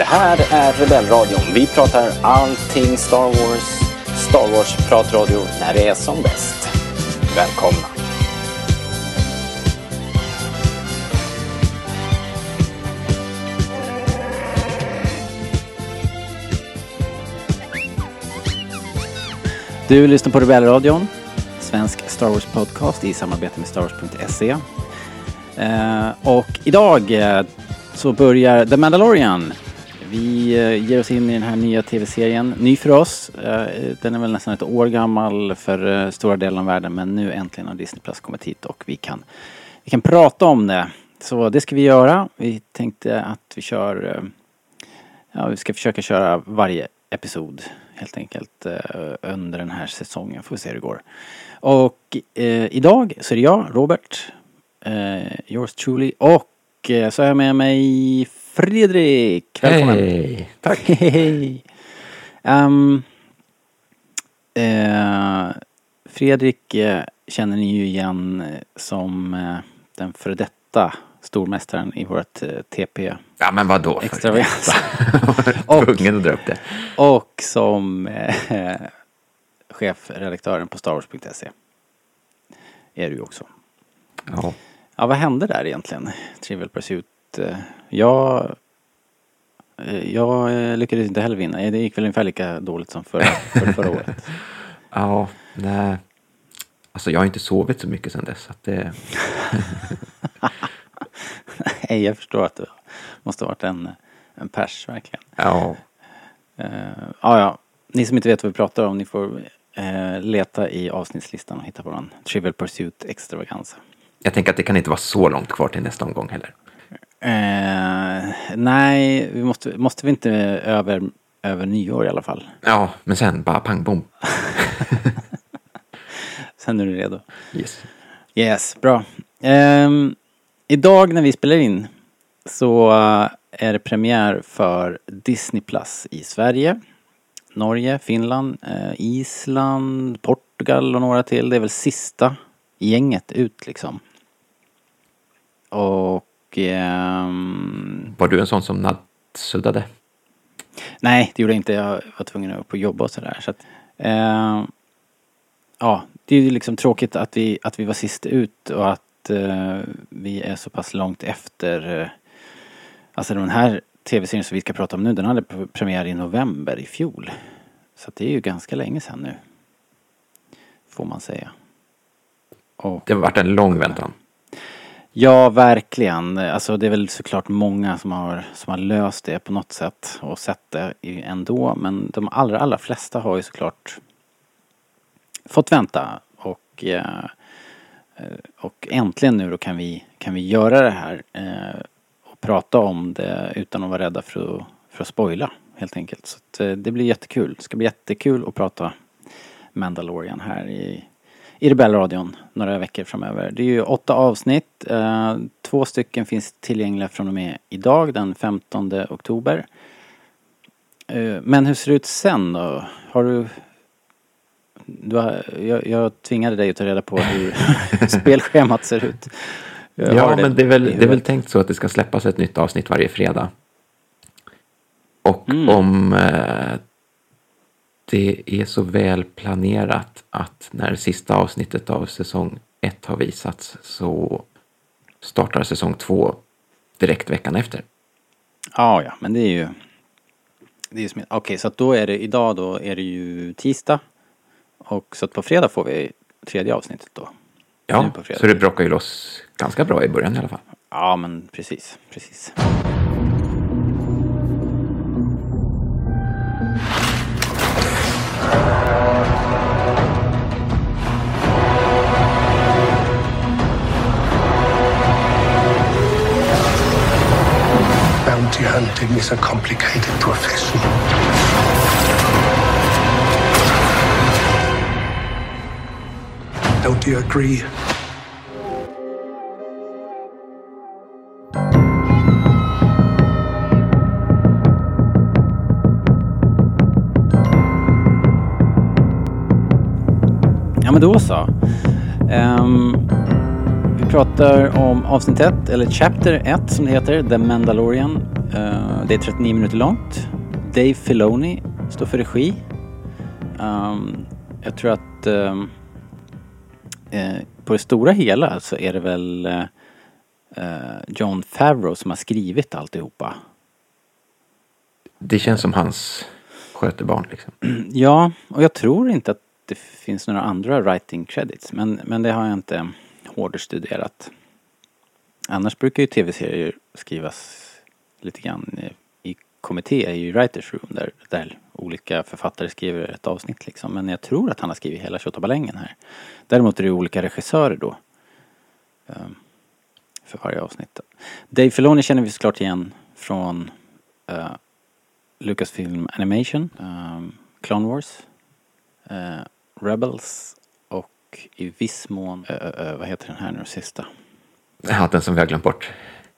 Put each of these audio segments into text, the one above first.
Det här är Rebellradion. Vi pratar allting Star Wars. Star Wars-pratradio när det är som bäst. Välkomna! Du lyssnar på Rebellradion, svensk Star Wars-podcast i samarbete med StarWars.se. Eh, och idag eh, så börjar The Mandalorian. Vi eh, ger oss in i den här nya tv-serien. Ny för oss. Eh, den är väl nästan ett år gammal för eh, stora delar av världen men nu äntligen har Disney Plus kommit hit och vi kan, vi kan prata om det. Så det ska vi göra. Vi tänkte att vi kör Ja, vi ska försöka köra varje episod helt enkelt under den här säsongen. Får vi se hur det går. Och eh, idag så är det jag, Robert, eh, yours truly och så har jag med mig Fredrik. Välkommen. Hej! Tack. Hej. Ehm, eh, Fredrik eh, känner ni ju igen eh, som eh, den före detta stormästaren i vårt eh, TP Ja men vadå? extravaganza. Och... Tvungen att dra upp det. Och som eh, chefredaktören på StarWars.se. Är du ju också. Ja. Ja, vad hände där egentligen? Trivial Pursuit. Eh, Jag, eh, jag eh, lyckades inte heller vinna. Det gick väl ungefär lika dåligt som förra, förra, förra året. ja, nej. Alltså jag har inte sovit så mycket sedan dess. Att det... Nej, jag förstår att det måste ha varit en, en pers verkligen. Ja, Uh, ja, ja. Ni som inte vet vad vi pratar om, ni får eh, leta i avsnittslistan och hitta den. Trivial Pursuit Extravaganza. jag tänker att det kan inte vara så långt kvar till nästa omgång heller. Eh, nej, vi måste, måste vi inte över, över nyår i alla fall. Ja, men sen bara pang bom. Sen är du redo. Yes. Yes, bra. Ehm, idag när vi spelar in så eh, är det premiär för Disney Plus i Sverige, Norge, Finland, eh, Island, Portugal och några till. Det är väl sista gänget ut liksom. Och ehm, Var du en sån som nattsuddade? Nej, det gjorde jag inte. Jag var tvungen att upp och jobba och sådär. Så att, eh, ja, det är ju liksom tråkigt att vi, att vi var sist ut och att eh, vi är så pass långt efter. Eh, alltså den här tv-serien som vi ska prata om nu, den hade pre- premiär i november i fjol. Så det är ju ganska länge sedan nu. Får man säga. Och, Det har varit en lång väntan. Ja, verkligen. Alltså det är väl såklart många som har, som har löst det på något sätt och sett det ändå. Men de allra, allra flesta har ju såklart fått vänta och, eh, och äntligen nu då kan vi, kan vi göra det här eh, och prata om det utan att vara rädda för att, för att spoila helt enkelt. Så att, eh, det blir jättekul. Det ska bli jättekul att prata Mandalorian här i, i Rebellradion några veckor framöver. Det är ju åtta avsnitt. Eh, två stycken finns tillgängliga från och med idag den 15 oktober. Eh, men hur ser det ut sen då? Har du... du har, jag, jag tvingade dig att ta reda på hur spelschemat ser ut. Jag Ja, men det är, väl, det är väl tänkt så att det ska släppas ett nytt avsnitt varje fredag. Och Mm. om eh, det är så väl planerat att när sista avsnittet av säsong ett har visats så startar säsong två direkt veckan efter. Ja, ja, men det är ju... Det är ju okej, så att då är det idag då är det ju tisdag. Och så att på fredag får vi tredje avsnittet då. Ja, så det brakar ju loss ganska bra i början i alla fall. Ja, men precis, precis. Hunting is a complicated profession. Don't you agree? Ja men då så. Um, vi pratar om avsnitt 1, eller Chapter 1 som det heter, The Mandalorian. Eh, det är 39 minuter långt. Dave Filoni står för regi. Um, jag tror att um, eh, på det stora hela så är det väl eh, eh, John Favreau som har skrivit alltihopa. Det känns som hans skötebarn liksom. Ja, och jag tror inte att det finns några andra writing credits men, men det har jag inte hårdstuderat. Annars brukar ju tv-serier skrivas lite grann eh, i kommitté i Writers Room där, där olika författare skriver ett avsnitt liksom. Men jag tror att han har skrivit hela Tjottabalängen här. Däremot är det olika regissörer då. Um, för varje avsnitt. Dave Filoni känner vi såklart igen från uh, Lucasfilm Animation, um, Clone Wars, uh, Rebels och i viss mån, uh, vad heter den här nu sista? Ja, den som vi har glömt bort.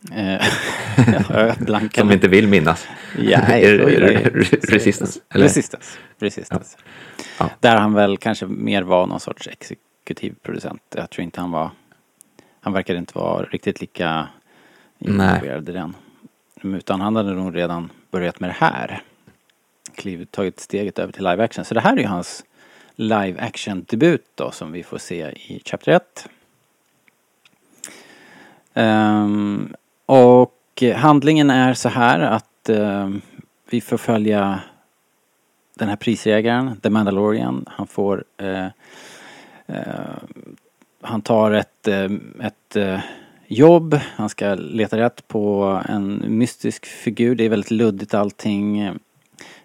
Blanka som inte vill minnas. Ja, Resistance. Resistance. Resistance. Ja. Där han väl kanske mer var någon sorts exekutiv producent. Jag tror inte han var han verkade inte vara riktigt lika involverad i den. Utan han hade nog redan börjat med det här. Klivit, tagit steget över till live action. Så det här är ju hans live action debut då som vi får se i Chapter 1. Um, ehm, och handlingen är så här att eh, vi får följa den här prisjägaren, The Mandalorian. Han får eh, eh, han tar ett, eh, ett eh, jobb, han ska leta rätt på en mystisk figur. Det är väldigt luddigt allting.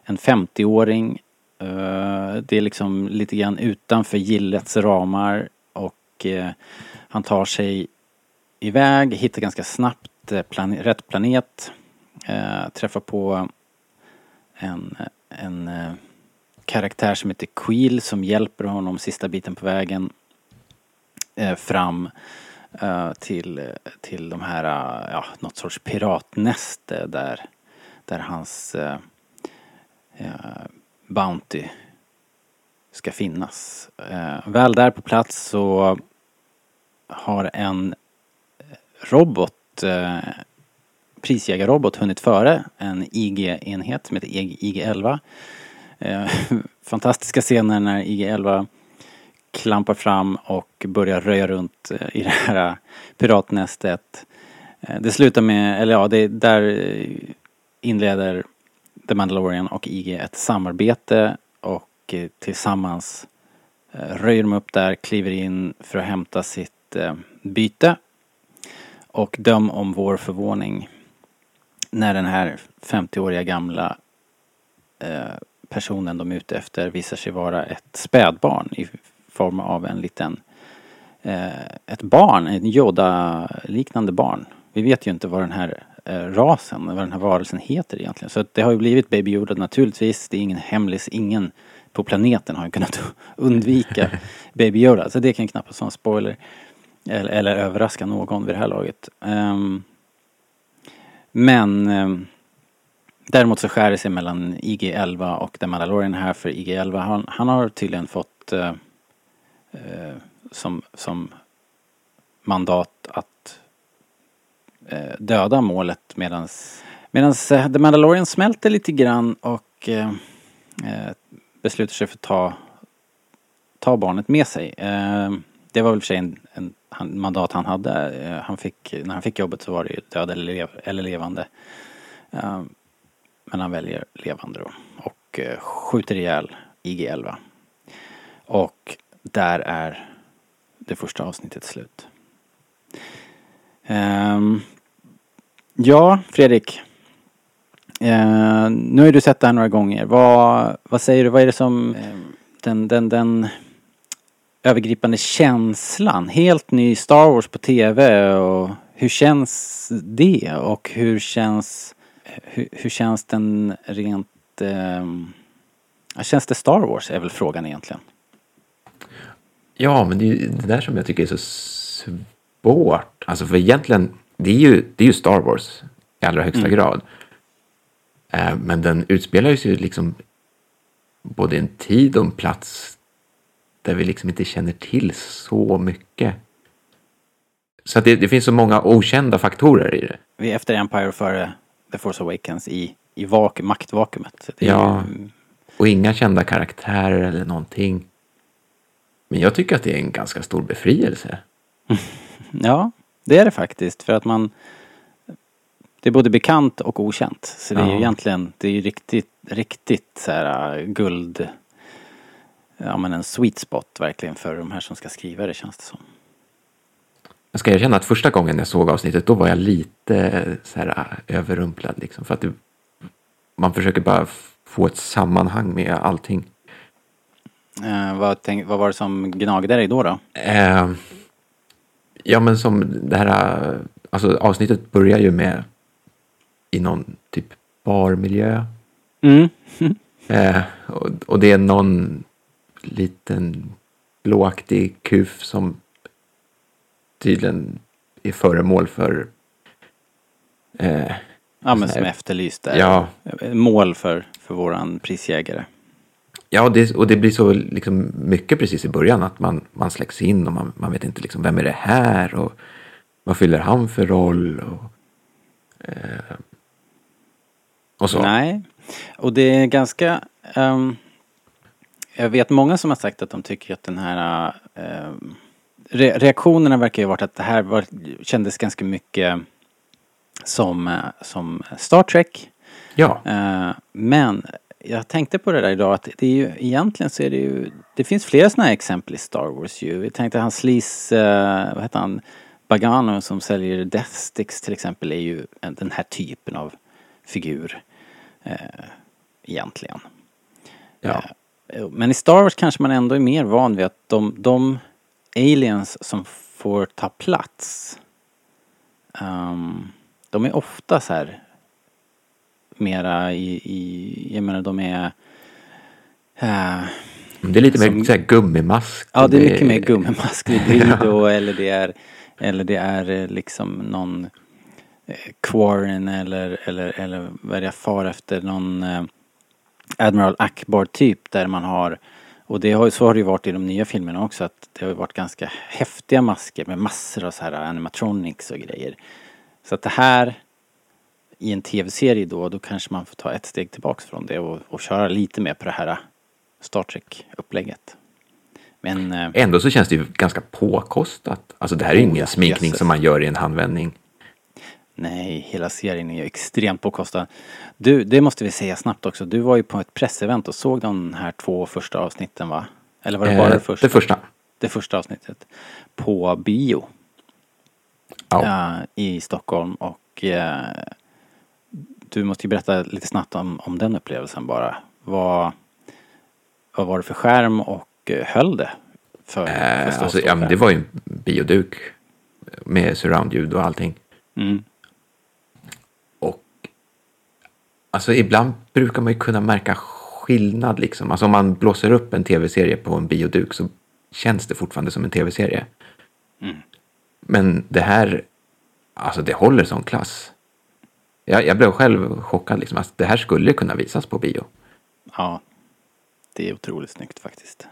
En 50-åring. Eh, det är liksom lite grann utanför gillets ramar och eh, han tar sig iväg, hittar ganska snabbt Eh, plan rätt planet. Eh, träffar på en, en eh, karaktär som heter Queel som hjälper honom sista biten på vägen eh, fram eh, till, till de här, eh, ja, något sorts piratnäste där, där hans eh, eh, Bounty ska finnas. Eh, väl där på plats så har en robot, eh, prisjägarrobot hunnit före en IG-enhet som heter e IG-11. Eh, fantastiska scener när IG-11 klampar fram och börjar röja runt eh, i det här eh, piratnästet. Eh, det slutar med, eller ja, det där inleder The Mandalorian och IG ett samarbete och tillsammans röjer de upp där, kliver in för att hämta sitt byte. Och döm om vår förvåning när den här 50-åriga gamla personen de är ute efter visar sig vara ett spädbarn i form av en liten eh, ett barn, en Yoda-liknande barn. Vi vet ju inte vad den här eh, rasen, vad den här varelsen heter egentligen. Så det har ju blivit Baby Yoda naturligtvis. Det är ingen hemlis, ingen på planeten har ju kunnat undvika Baby Yoda. Så det kan knappast vara en spoiler. Eller, eller överraska någon vid det här laget. Um, men um, Däremot så skär det sig mellan IG-11 och The Mandalorian här för IG-11 han, han har tydligen fått uh, uh, som, som mandat att uh, döda målet medan medans The Mandalorian smälter lite grann och beslutar sig för att ta, ta barnet med sig. Eh, det var väl för sig en, en han, mandat han hade. han fick, när han fick jobbet så var det ju död eller, lev, eller levande. men han väljer levande då och skjuter ihjäl IG-11. Och där är det första avsnittet slut. Um, ja, Fredrik. Uh, nu har du sett det här några gånger. Vad, vad säger du, vad är det som uh, den, den, den övergripande känslan? Helt ny Star Wars på TV och hur känns det? Och hur känns, hur, hur känns den rent... Uh, känns det Star Wars är väl frågan egentligen. Ja, men det är ju det där som jag tycker är så svårt. Alltså för egentligen, det är ju, det är ju Star Wars i allra högsta mm. grad. Eh, men den utspelar sig liksom både en tid och en plats där vi liksom inte känner till så mycket. Så det, det, finns så många okända faktorer i det. Vi är efter Empire och före The Force Awakens i, i vak, maktvakuumet. Ja. ju- Och inga kända karaktärer eller någonting. Men jag tycker att det är en ganska stor befrielse. Ja, det är det faktiskt. För att man... Det är både bekant och okänt. Så det är ju egentligen, det är ju riktigt, riktigt så här äh, guld... Ja men en sweet spot verkligen för de här som ska skriva det känns det som. Jag ska erkänna att första gången jag såg avsnittet då var jag lite så här äh, överrumplad liksom. För att det, man försöker bara få ett sammanhang med allting. Eh, vad, tänk, vad var det som gnagde dig då då? Eh, ja men som det här, äh, alltså avsnittet börjar ju med i någon typ barmiljö. Mm. Eh, och, och det är någon liten blåaktig kuf som tydligen är föremål för eh, Ja men som här- efterlyst där. Ja. Mål för, för våran prisjägare. Ja, och det, och det blir så liksom mycket precis i början att man, man släcks in och man, man vet inte liksom vem är det här och vad fyller han för roll och, eh, och så. Nej. Och det är ganska... ehm, jag vet många som har sagt att de tycker att den här... ehm, re, reaktionerna verkar ju ha varit att det här var, kändes ganska mycket som, eh, som Star Trek. Ja, Eh, men jag tänkte på det där idag att det är ju egentligen så är det ju Det finns flera sådana här exempel i Star Wars ju. Vi tänkte han Sleaze, uh, vad heter han? Bagano som säljer Death Sticks till exempel är ju en, den här typen av figur. eh, egentligen. ja. Eh, Men i Star Wars kanske man ändå är mer van vid att de, de aliens som får ta plats ehm, de är ofta så här mera i, i jag menar de är eh, det är lite mer som- så här gummimask. Ja det är mycket mer gummimask, det är Greedo eller det är Eller det är eh, liksom någon eh, Quarren eller, eller, eller vad jag far efter någon eh, Admiral Akbar typ där man har och det har, ju- så har det ju varit i de nya filmerna också att det har ju varit ganska häftiga masker med massor av så här animatronics och grejer. Så att det här i en tv-serie då, då kanske man får ta ett steg tillbaks från det och, och köra lite mer på det här Star Trek-upplägget. Men eh, Ändå så känns det ju ganska påkostat. Alltså det här är ju ingen sminkning som man gör i en handvändning. Nej, hela serien är ju extremt påkostad. Du, det måste vi säga snabbt också. Du var ju på ett pressevent och såg de här två första avsnitten va? Eller var det bara Eh, det första? Det första. Det första avsnittet. På bio. Ja. eh, I Stockholm och eh, du måste ju berätta lite snabbt om, om den upplevelsen bara. Vad, vad var det för skärm och eh, höll det? För, för alltså, ja, men det var ju en bioduk med surroundljud och allting. Mm. Och alltså ibland brukar man ju kunna märka skillnad liksom. Alltså om man blåser upp en tv-serie på en bioduk så känns det fortfarande som en tv-serie. Mm. Men det här, alltså det håller sån klass. Jag, jag blev själv chockad liksom. Alltså, det här skulle kunna visas på bio. Ja, det är otroligt snyggt faktiskt.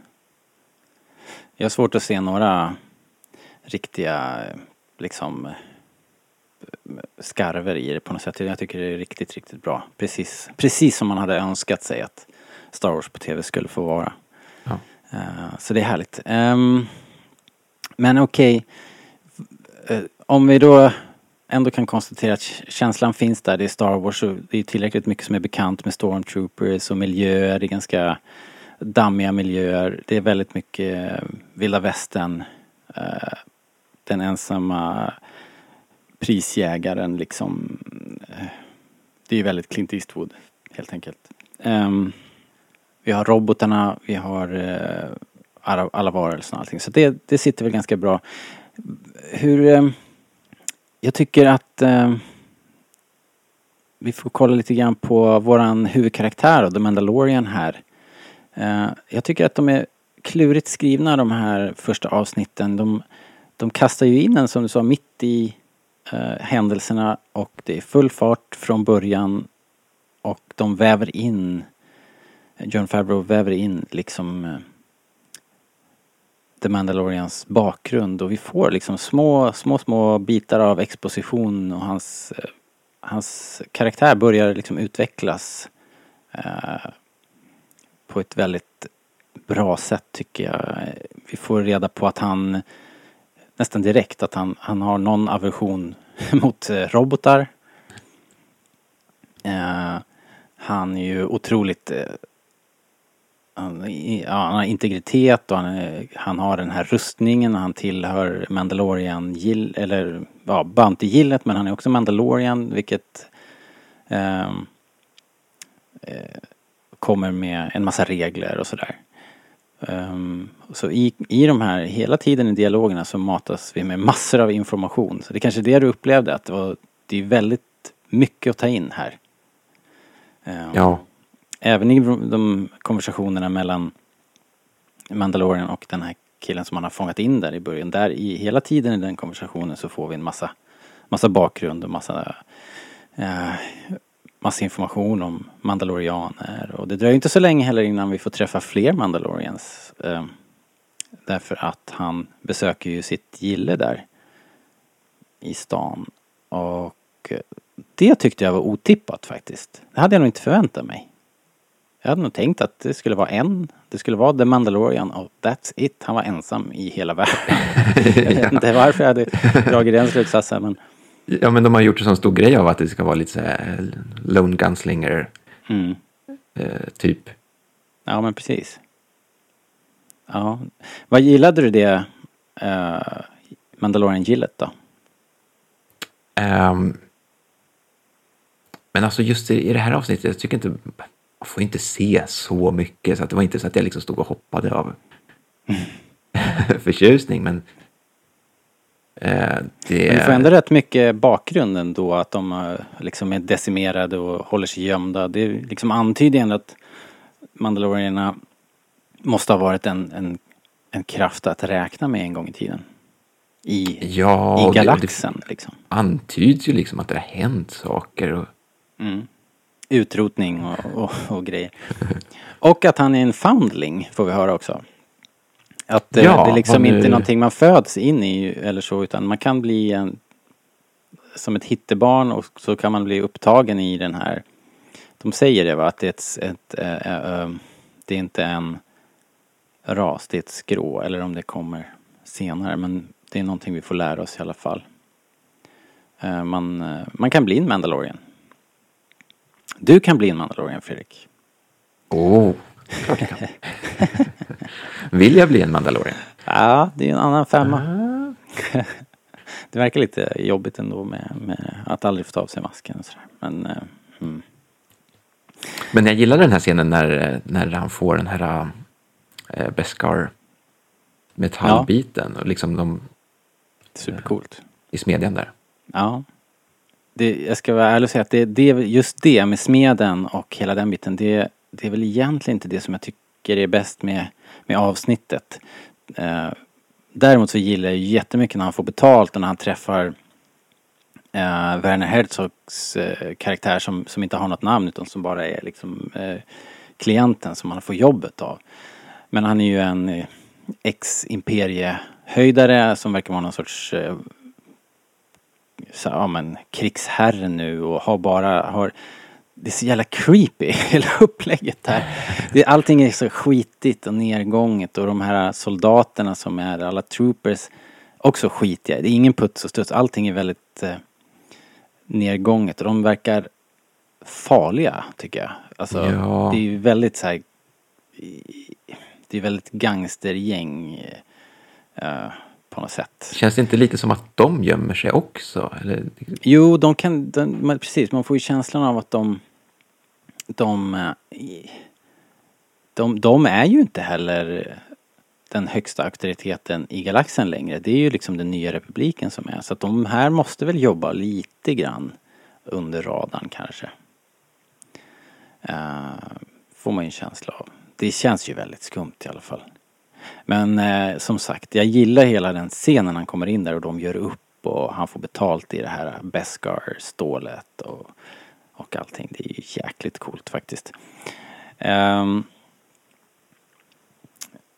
Jag har svårt att se några riktiga liksom skarver i det på något sätt. Jag tycker det är riktigt, riktigt bra. Precis, precis som man hade önskat sig att Star Wars på tv skulle få vara. Ja. Eh, så det är härligt. Ehm, men okej, Eh, om vi då ändå kan konstatera att känslan finns där, det är Star Wars och det är tillräckligt mycket som är bekant med Stormtroopers och miljöer, det är ganska dammiga miljöer. Det är väldigt mycket eh, vilda västern. eh, Den ensamma prisjägaren liksom. Eh, det är väldigt Clint Eastwood helt enkelt. Um, vi har robotarna, vi har uh, alla, alla varelserna och allting. Så det, det sitter väl ganska bra. Hur... Um, jag tycker att eh, vi får kolla lite grann på våran huvudkaraktär och The Mandalorian här. Uh, jag tycker att de är klurigt skrivna de här första avsnitten. De, de kastar ju in en som du sa mitt i eh, händelserna och det är full fart från början och de väver in John Favreau väver in liksom eh, The Mandalorians bakgrund och vi får liksom små, små, små bitar av exposition och hans, eh, hans karaktär börjar liksom utvecklas eh, på ett väldigt bra sätt tycker jag. Vi får reda på att han nästan direkt att han, han har någon aversion mot eh, robotar. Eh, han är ju otroligt eh, han, ja, han har integritet och han, han har den här rustningen och han tillhör Mandalorian gill, eller ja, Bounty-gillet men han är också Mandalorian vilket eh, eh, kommer med en massa regler och sådär. Um, så i, i de här, hela tiden i dialogerna så matas vi med massor av information. Så det är kanske det du upplevde att det var, det är väldigt mycket att ta in här. Um, Ja, Även i de konversationerna mellan Mandalorian och den här killen som han har fångat in där i början. Där i hela tiden i den konversationen så får vi en massa, massa bakgrund och massa, eh, massa information om mandalorianer. Och det dröjer inte så länge heller innan vi får träffa fler mandalorians. Eh, därför att han besöker ju sitt gille där i stan. Och eh, det tyckte jag var otippat faktiskt. Det hade jag nog inte förväntat mig. Jag hade nog tänkt att det skulle vara en. Det skulle vara The Mandalorian och that's it. Han var ensam i hela världen. jag vet inte varför jag hade dragit den slutsatsen men ja, men de har gjort en sån stor grej av att det ska vara lite så här Lone Gunslinger mm. eh, typ. Ja men precis. Ja. Vad gillade du det uh, Mandalorian-gillet då? Ehm, men alltså just i, i det här avsnittet, jag tycker inte, man får inte se så mycket så att det var inte så att jag liksom stod och hoppade av förtjusning men eh, det... Men du får ändå rätt mycket bakgrund ändå att de eh, liksom är decimerade och håller sig gömda. Det liksom antyder ändå att Mandalorierna måste ha varit en, en, en kraft att räkna med en gång i tiden. I, ja, i och det- galaxen liksom. Det antyds ju liksom att det har hänt saker och Mm. Utrotning och, och, och grejer. Och att han är en foundling får vi höra också. Att eh, Ja, det är liksom inte någonting man föds in i eller så utan man kan bli en som ett hittebarn och så kan man bli upptagen i den här De säger det va att det är ett, ett äh, äh, äh, det är inte en ras, det är ett skrå eller om det kommer senare men det är någonting vi får lära oss i alla fall. Eh, man, man kan bli en Mandalorian. Du kan bli en Mandalorian Fredrik. Åh, kan. Vill jag bli en Mandalorian? Ja, det är en annan femma. det verkar lite jobbigt ändå med, med att aldrig få ta av sig masken och sådär. Men, eh, mm. Men jag gillar den här scenen när, när han får den här äh, Beskar metallbiten och liksom de supercoolt. i smedjan där. Ja. Det, jag ska vara ärlig och säga att det, det, just det med smeden och hela den biten, det, det är väl egentligen inte det som jag tycker är bäst med, med avsnittet. Eh, däremot så gillar jag ju jättemycket när han får betalt och när han träffar eh, Werner Herzogs eh, karaktär som, som inte har något namn utan som bara är liksom eh, klienten som han får jobbet av. Men han är ju en eh, ex-imperiehöjdare som verkar vara någon sorts eh, så, ja, men, krigsherre nu och har bara, har det är så jävla creepy hela upplägget där. Det, allting är så skitigt och nergånget och de här soldaterna som är alla troopers också skitiga. Det är ingen puts och studs. Allting är väldigt eh, nergånget och de verkar farliga tycker jag. Alltså Ja. det är ju väldigt så här, det är väldigt gangstergäng eh, på något sätt. Känns det inte lite som att de gömmer sig också? Eller, Jo, de kan, de, precis, man får ju känslan av att de, de, eh, de, de är ju inte heller den högsta auktoriteten i galaxen längre. Det är ju liksom den nya republiken som är. Så att de här måste väl jobba lite grann under radarn kanske. Eh, får man ju en känsla av. Det känns ju väldigt skumt i alla fall. Men eh, som sagt, jag gillar hela den scenen han kommer in där och de gör upp och han får betalt i det här Beskar-stålet och, och allting. Det är ju jäkligt coolt faktiskt. Um,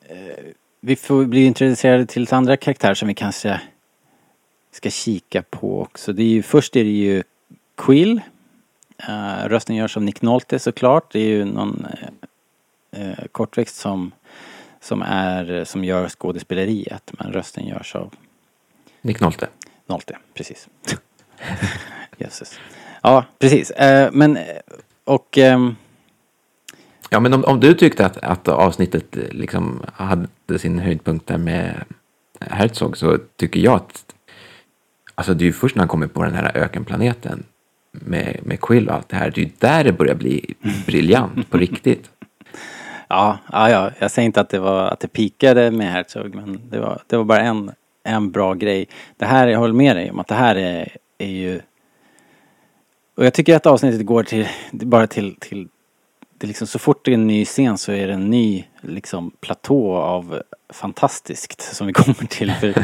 eh, vi får bli introducerade till lite andra karaktärer som vi kanske ska kika på också. Det är ju, först är det ju Quill. Uh, rösten görs av Nick Nolte såklart. Det är ju någon uh, kortväxt som, som, är, som gör skådespeleriet. Men rösten görs av Nick Nolte. Nolte, precis. Jösses. Ja, precis. Eh, men, eh, och... ehm, Ja, men om, om du tyckte att, att avsnittet eh, liksom hade sin höjdpunkt där med Herzog så tycker jag att alltså det är ju först när han kommer på den här ökenplaneten med, med Quill och allt det här, det är ju där det börjar bli briljant på riktigt. Ja, ja, ja, jag säger inte att det var att det pikade med Herzog men det var, det var bara en, en bra grej. Det här, jag håller med dig om att det här är, är ju och jag tycker att avsnittet går till, bara till, till det liksom så fort det är en ny scen så är det en ny liksom platå av fantastiskt som vi kommer till. För,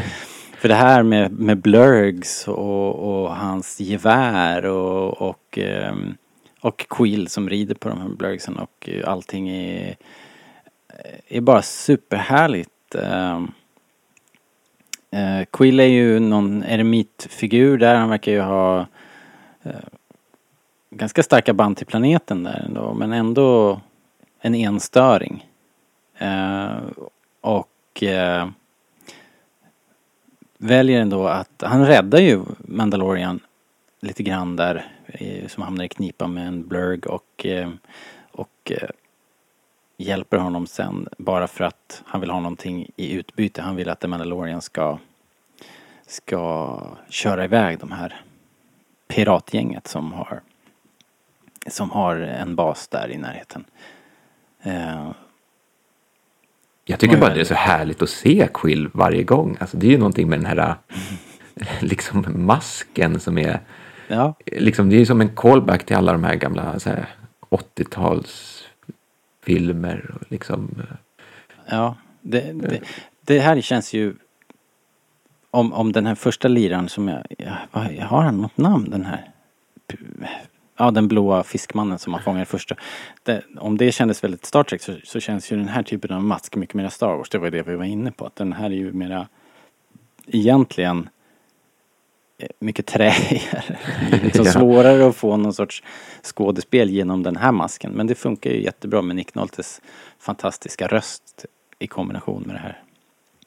för det här med, med Blurgs och, och hans gevär och, och, um, och Quill som rider på de här Blurgsen och allting är, är bara superhärligt. Eh, eh, Quill är ju någon eremitfigur där, han verkar ju ha eh, ganska starka band till planeten där ändå, men ändå en enstöring. Eh, och eh, väljer ändå att, han räddar ju Mandalorian lite grann där eh, som hamnar i knipa med en blurg och, eh, och eh, hjälper honom sen bara för att han vill ha någonting i utbyte. Han vill att The Mandalorian ska, ska köra iväg de här piratgänget som har som har en bas där i närheten. Jag tycker bara det är så härligt att se Quill varje gång. Alltså det är ju någonting med den här liksom masken som är ja, liksom, det är som en callback till alla de här gamla så här, 80-talsfilmer. och Liksom, ja. Det, det, det här känns ju om, om den här första liran som jag, jag, har han något namn den här? Ja, den blåa fiskmannen som man fångar första. Det, om det kändes väldigt Star Trek så, så känns ju den här typen av mask mycket mer Star Wars. Det var det vi var inne på. Att den här är ju mera egentligen mycket träigare. Det är liksom svårare att få någon sorts skådespel genom den här masken. Men det funkar ju jättebra med Nick Noltes fantastiska röst i kombination med det här.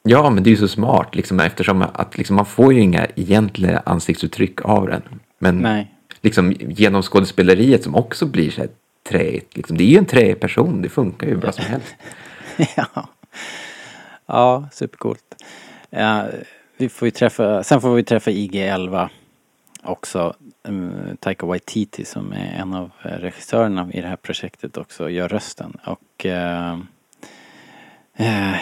ja, men det är ju så smart liksom, eftersom att liksom, man får ju inga egentliga ansiktsuttryck av den. Men Nej. liksom, genom skådespeleriet som också blir så här träigt. Liksom, det är ju en träig person, det funkar ju bra som helst. ja. ja, supercoolt. Ja, vi får ju träffa, sen får vi träffa IG-11 också. Um, Taika Waititi som är en av regissörerna i det här projektet också gör rösten. Och uh, uh,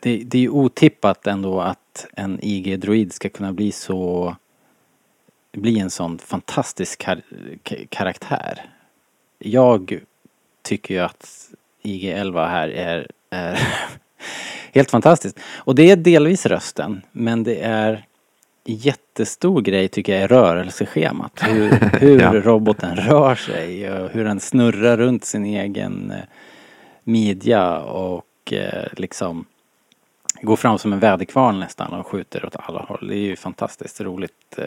det, det är ju otippat ändå att en IG-droid ska kunna bli så bli en sån fantastisk kar karaktär. Jag tycker ju att IG-11 här är, är helt fantastiskt. Och det är delvis rösten, men det är jättestor grej tycker jag är rörelseschemat. Hur, hur Ja. roboten rör sig och hur den snurrar runt sin egen eh, midja och eh, liksom går fram som en väderkvarn nästan och skjuter åt alla håll. Det är ju fantastiskt roligt. eh,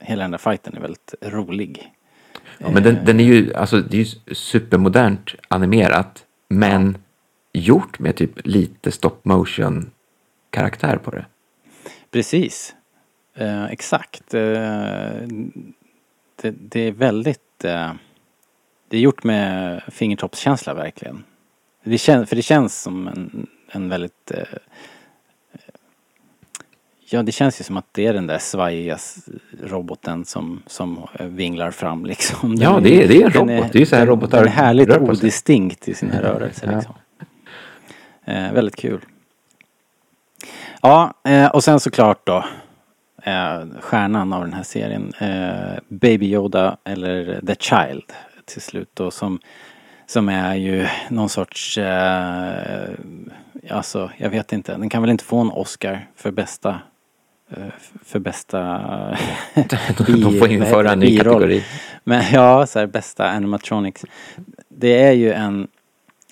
Hela den där fighten är väldigt rolig. Ja, men den, den är ju, alltså, det är ju supermodernt animerat, men gjort med typ lite stop motion karaktär på det. Precis. Eh, exakt. Eh, det, det är väldigt... Eh, det är gjort med fingertoppskänsla verkligen. Det kän, för det känns som en, en väldigt... Eh, ja, det känns ju som att det är den där svajiga roboten som, som eh, vinglar fram liksom. Den Ja, det är- det är en robot. Det är ju så här robotar Den är härligt odistinkt i sina rörelser Ja. Eh, väldigt kul. Ja, eh, och sen såklart då eh, stjärnan av den här serien, eh, Baby Yoda eller The Child till slut då som, som är ju någon sorts, eh, alltså jag vet inte, den kan väl inte få en Oscar för bästa eh, för bästa De får införa en ny kategori. Men ja, så här, bästa animatronics. Det är ju en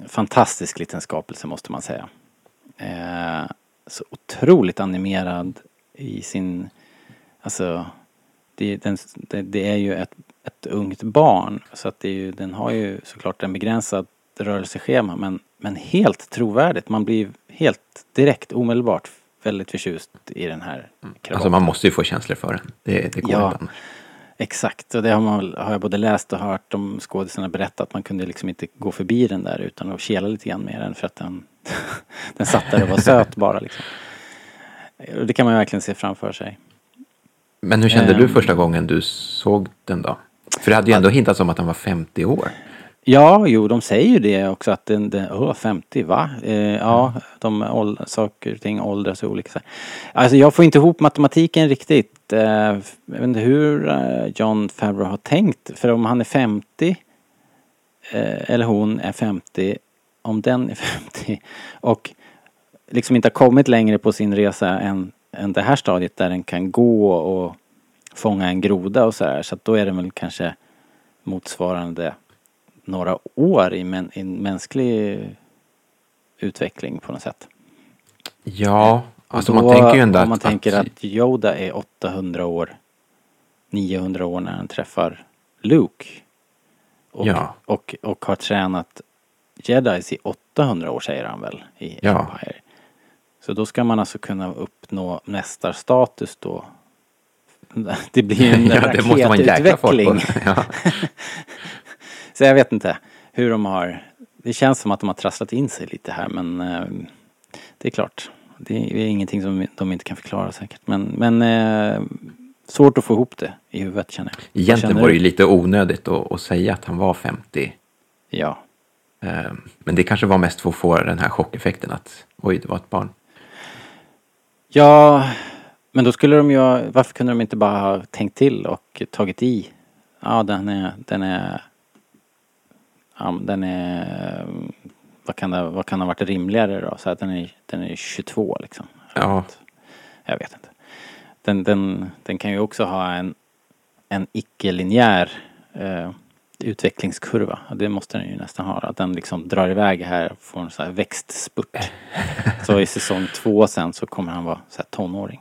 fantastisk liten skapelse måste man säga. Eh, så otroligt animerad i sin, alltså det, den, det, det är ju ett, ett ungt barn så att det är ju, den har ju såklart en begränsad rörelseschema men, men helt trovärdigt. Man blir helt direkt omedelbart väldigt förtjust i den här kravaten. Alltså man måste ju få känslor för den. Det, det går Ja. inte annars. Exakt, och det har, man, har jag både läst och hört om skådisarna berätta att man kunde liksom inte gå förbi den där utan att kela lite grann med den för att den, den satt där och var söt bara liksom. Det kan man verkligen se framför sig. Men hur kände du Ehm. första gången du såg den då? För det hade ju ändå hintats om att han var 50 år. Ja, jo, de säger ju det också att den, den åh, 50, va? Eh, ja, de åld, saker och ting åldras olika. Alltså jag får inte ihop matematiken riktigt. Eh, jag vet inte hur eh, John Favreau har tänkt. För om han är 50, eh, eller hon är 50, om den är 50 och liksom inte har kommit längre på sin resa än, än det här stadiet där den kan gå och fånga en groda och så här. Så att då är det väl kanske motsvarande några år i, men, i en mänsklig utveckling på något sätt. Ja, alltså då, man tänker ju ändå om att... man tänker att, att Yoda är 800 år, 900 år när han träffar Luke. Och, Ja. och, och har tränat Jedis i 800 år säger han väl i Ja. Empire. Så då ska man alltså kunna uppnå mästarstatus då. Det blir en ja, raketutveckling. Ja. Så jag vet inte hur de har... Det känns som att de har trasslat in sig lite här men eh, det är klart. Det är ingenting som de inte kan förklara säkert. Men, men eh, svårt att få ihop det i huvudet känner jag. Egentligen känner var det ju lite onödigt att, att säga att han var 50. Ja. Eh, Men det kanske var mest för att få den här chockeffekten att oj, det var ett barn. Ja, men då skulle de ju... Varför kunde de inte bara ha tänkt till och tagit i? Ja, den är... Den är... Ja, den är... Vad kan det, vad kan ha varit rimligare då? Så att den är, den är 22 liksom. Ja, Jag vet inte. Den, den, den kan ju också ha en, en icke-linjär eh, utvecklingskurva. Det måste den ju nästan ha. Att den liksom drar iväg här får en sån här växtspurt. så i säsong två sen så kommer han vara så här tonåring.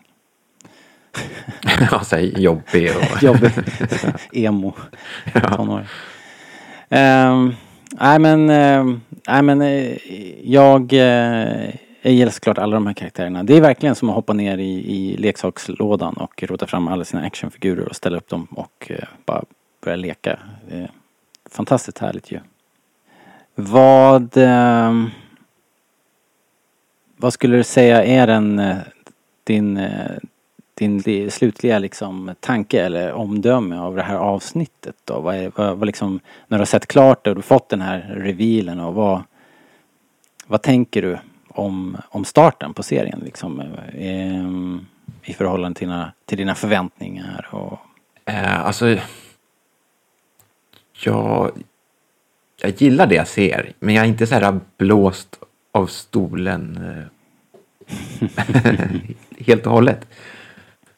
ja så här jobbig och... Jobbig. Emo. Tonåring. Ehm, nej men, ehm, nej men eh, jag, eh, jag gillar såklart alla de här karaktärerna. Det är verkligen som att hoppa ner i, i leksakslådan och rota fram alla sina actionfigurer och ställa upp dem och eh, bara börja leka. Fantastiskt härligt ju. Vad, ehm, vad skulle du säga är den, din, din slutliga liksom tanke eller omdöme av det här avsnittet då? Vad är, vad, vad liksom, när du har sett klart det och du fått den här revealen och vad, vad tänker du om, om starten på serien liksom? ehm, I förhållande till dina, till dina förväntningar och Eh, alltså, jag, jag gillar det jag ser, men jag är inte så här blåst av stolen eh, helt och hållet.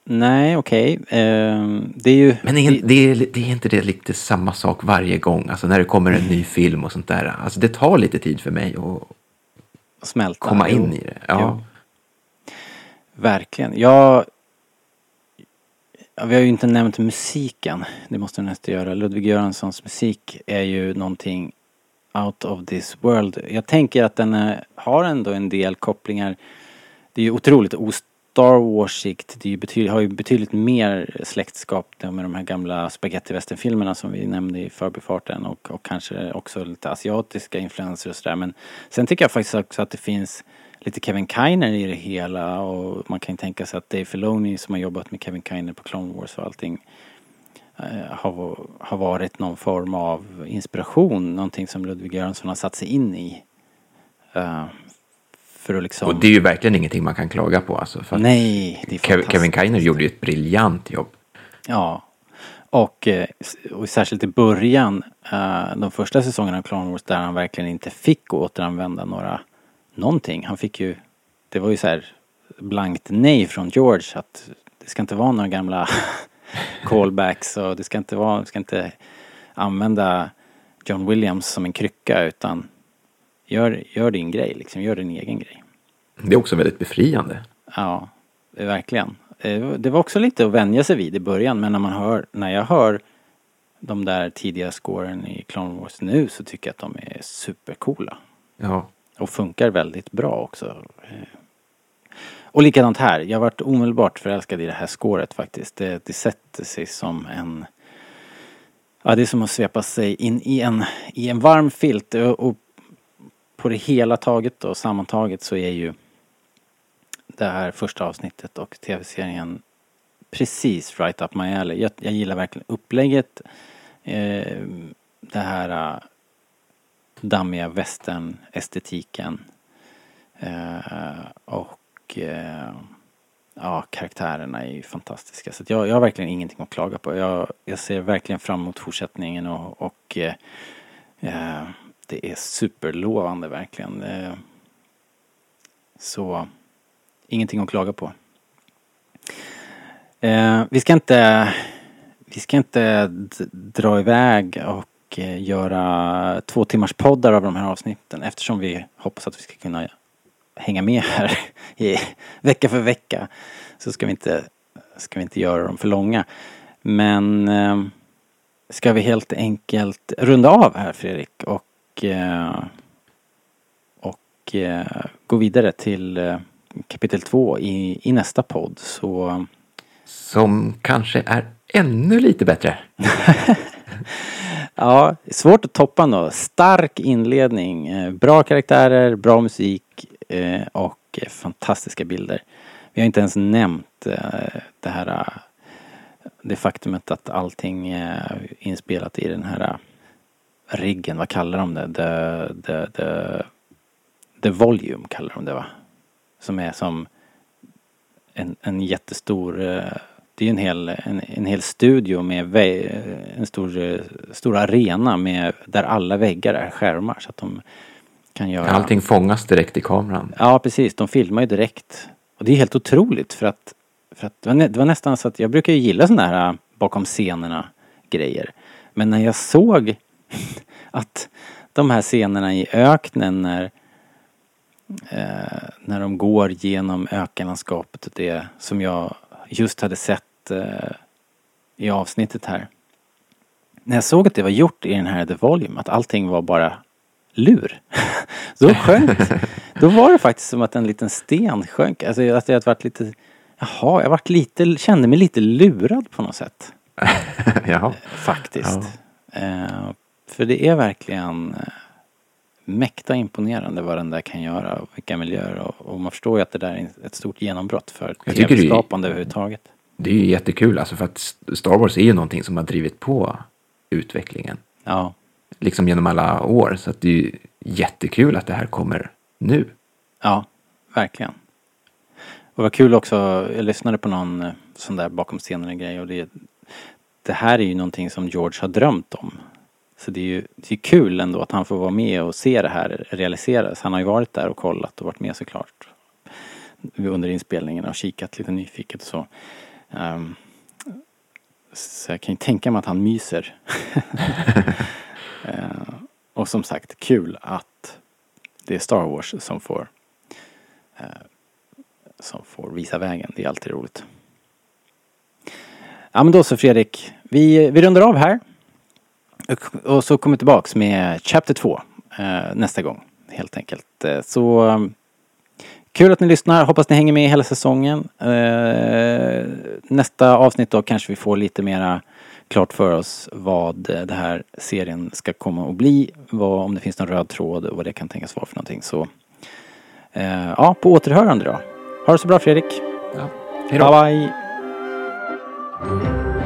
Nej, okej. Ehm, det är ju... Men är, det, är, det är inte det lite samma sak varje gång? Alltså när det kommer en ny film och sånt där. Alltså det tar lite tid för mig att smälta. komma Jo. in i det. Ja. Jo. Verkligen. Jag... Ja, vi har ju inte nämnt musiken. Det måste vi nästan göra. Ludvig Göranssons musik är ju någonting out of this world. Jag tänker att den är, har ändå en del kopplingar. Det är ju otroligt o-Star Star Det är ju betydligt, har ju betydligt mer släktskap med de här gamla spaghetti-western-filmerna som vi nämnde i förbifarten och, och kanske också lite asiatiska influenser och sådär. Men sen tycker jag faktiskt också att det finns lite Kevin Kiner i det hela och man kan ju tänka sig att Dave Filoni som har jobbat med Kevin Kiner på Clone Wars och allting eh, har, har varit någon form av inspiration, någonting som Ludwig Göransson har satt sig in i. Uh, för att liksom... Och det är ju verkligen ingenting man kan klaga på. Alltså, Nej, det är Kev- Kevin fantastiskt. Kiner gjorde ju ett briljant jobb. Ja. Och, eh, och särskilt i början, eh, de första säsongerna av Clone Wars där han verkligen inte fick återanvända några, någonting. Han fick ju, det var ju så här blankt nej från George att det ska inte vara några gamla callbacks och det ska inte vara, det ska inte använda John Williams som en krycka utan gör, gör din grej liksom, gör din egen grej. Det är också väldigt befriande. Ja, verkligen. Det var också lite att vänja sig vid i början men när man hör, när jag hör de där tidiga scoren i Clone Wars nu så tycker jag att de är supercoola. Ja, Och funkar väldigt bra också. Eh, Och likadant här, jag varit omedelbart förälskad i det här scoret faktiskt. Det, det sätter sig som en... Ja, det är som att svepa sig in i en, i en varm filt. Och, och på det hela taget och sammantaget så är ju det här första avsnittet och tv-serien precis right up my alley. Jag, jag gillar verkligen upplägget. Eh, det här eh, dammiga västern-estetiken. Eh, och eh, ja, karaktärerna är ju fantastiska. Så att jag, jag har verkligen ingenting att klaga på. Jag, jag ser verkligen fram emot fortsättningen och, och eh, eh, det är superlovande verkligen. Eh, så ingenting att klaga på. Eh, vi ska inte vi ska inte dra iväg och eh, göra två timmars poddar av de här avsnitten eftersom vi hoppas att vi ska kunna hänga med här i vecka för vecka. Så ska vi inte, ska vi inte göra dem för långa. Men ska vi helt enkelt runda av här Fredrik och, eh, och eh, gå vidare till eh, kapitel två i, i nästa podd. Så som kanske är ännu lite bättre. Ja, svårt att toppa ändå. Stark inledning, eh, bra karaktärer, bra musik eh, och eh, fantastiska bilder. Vi har inte ens nämnt eh, det här eh, det faktumet att allting är inspelat i den här eh, riggen, vad kallar de det? The, the, the, the volume kallar de det va? Som är som en, en jättestor eh, det är en hel, en, en hel studio med en stor, eh, stor arena med, där alla väggar är skärmar så att de kan göra... Allting fångas direkt i kameran. Ja precis, de filmar ju direkt. Och det är helt otroligt för att, för att det, var nä, det var nästan så att jag brukar ju gilla sådana här äh, bakom scenerna grejer. Men när jag såg att de här scenerna i öknen när eh, när de går genom ökenlandskapet och det som jag just hade sett eh, i avsnittet här. När jag såg att det var gjort i den här The Volume, att allting var bara lur. Då sjönk Då var det faktiskt som att en liten sten sjönk. Alltså att jag varit lite, jaha, jag varit lite, kände mig lite lurad på något sätt. Jaha. Faktiskt. Eh, för det är verkligen eh, mäkta imponerande vad den där kan göra och vilka miljöer och, och man förstår ju att det där är ett stort genombrott för tv-skapande överhuvudtaget. Det är ju jättekul alltså för att Star Wars är ju någonting som har drivit på utvecklingen. Ja, Liksom genom alla år. Så att det är ju jättekul att det här kommer nu. ja, verkligen. Och vad kul också, jag lyssnade på någon eh, sån där bakom scenerna grej och det, det här är ju någonting som George har drömt om. Så det är ju det är kul ändå att han får vara med och se det här realiseras. Han har ju varit där och kollat och varit med såklart under inspelningen och kikat lite nyfiket och så. Um, så jag kan ju tänka mig att han myser. uh, och som sagt, kul att det är Star Wars som får uh, som får visa vägen. Det är alltid roligt. Ja men då så Fredrik, vi, vi rundar av här. Och, så kommer vi tillbaks med Chapter 2 eh, nästa gång helt enkelt. Eh, så um, kul att ni lyssnar, hoppas ni hänger med hela säsongen. Eh, nästa avsnitt då kanske vi får lite mera klart för oss vad eh, det här serien ska komma att bli. Vad, om det finns någon röd tråd och vad det kan tänkas vara för någonting. Så eh, ja, på återhörande då. Ha det så bra Fredrik. Ja. Hej då. Bye bye.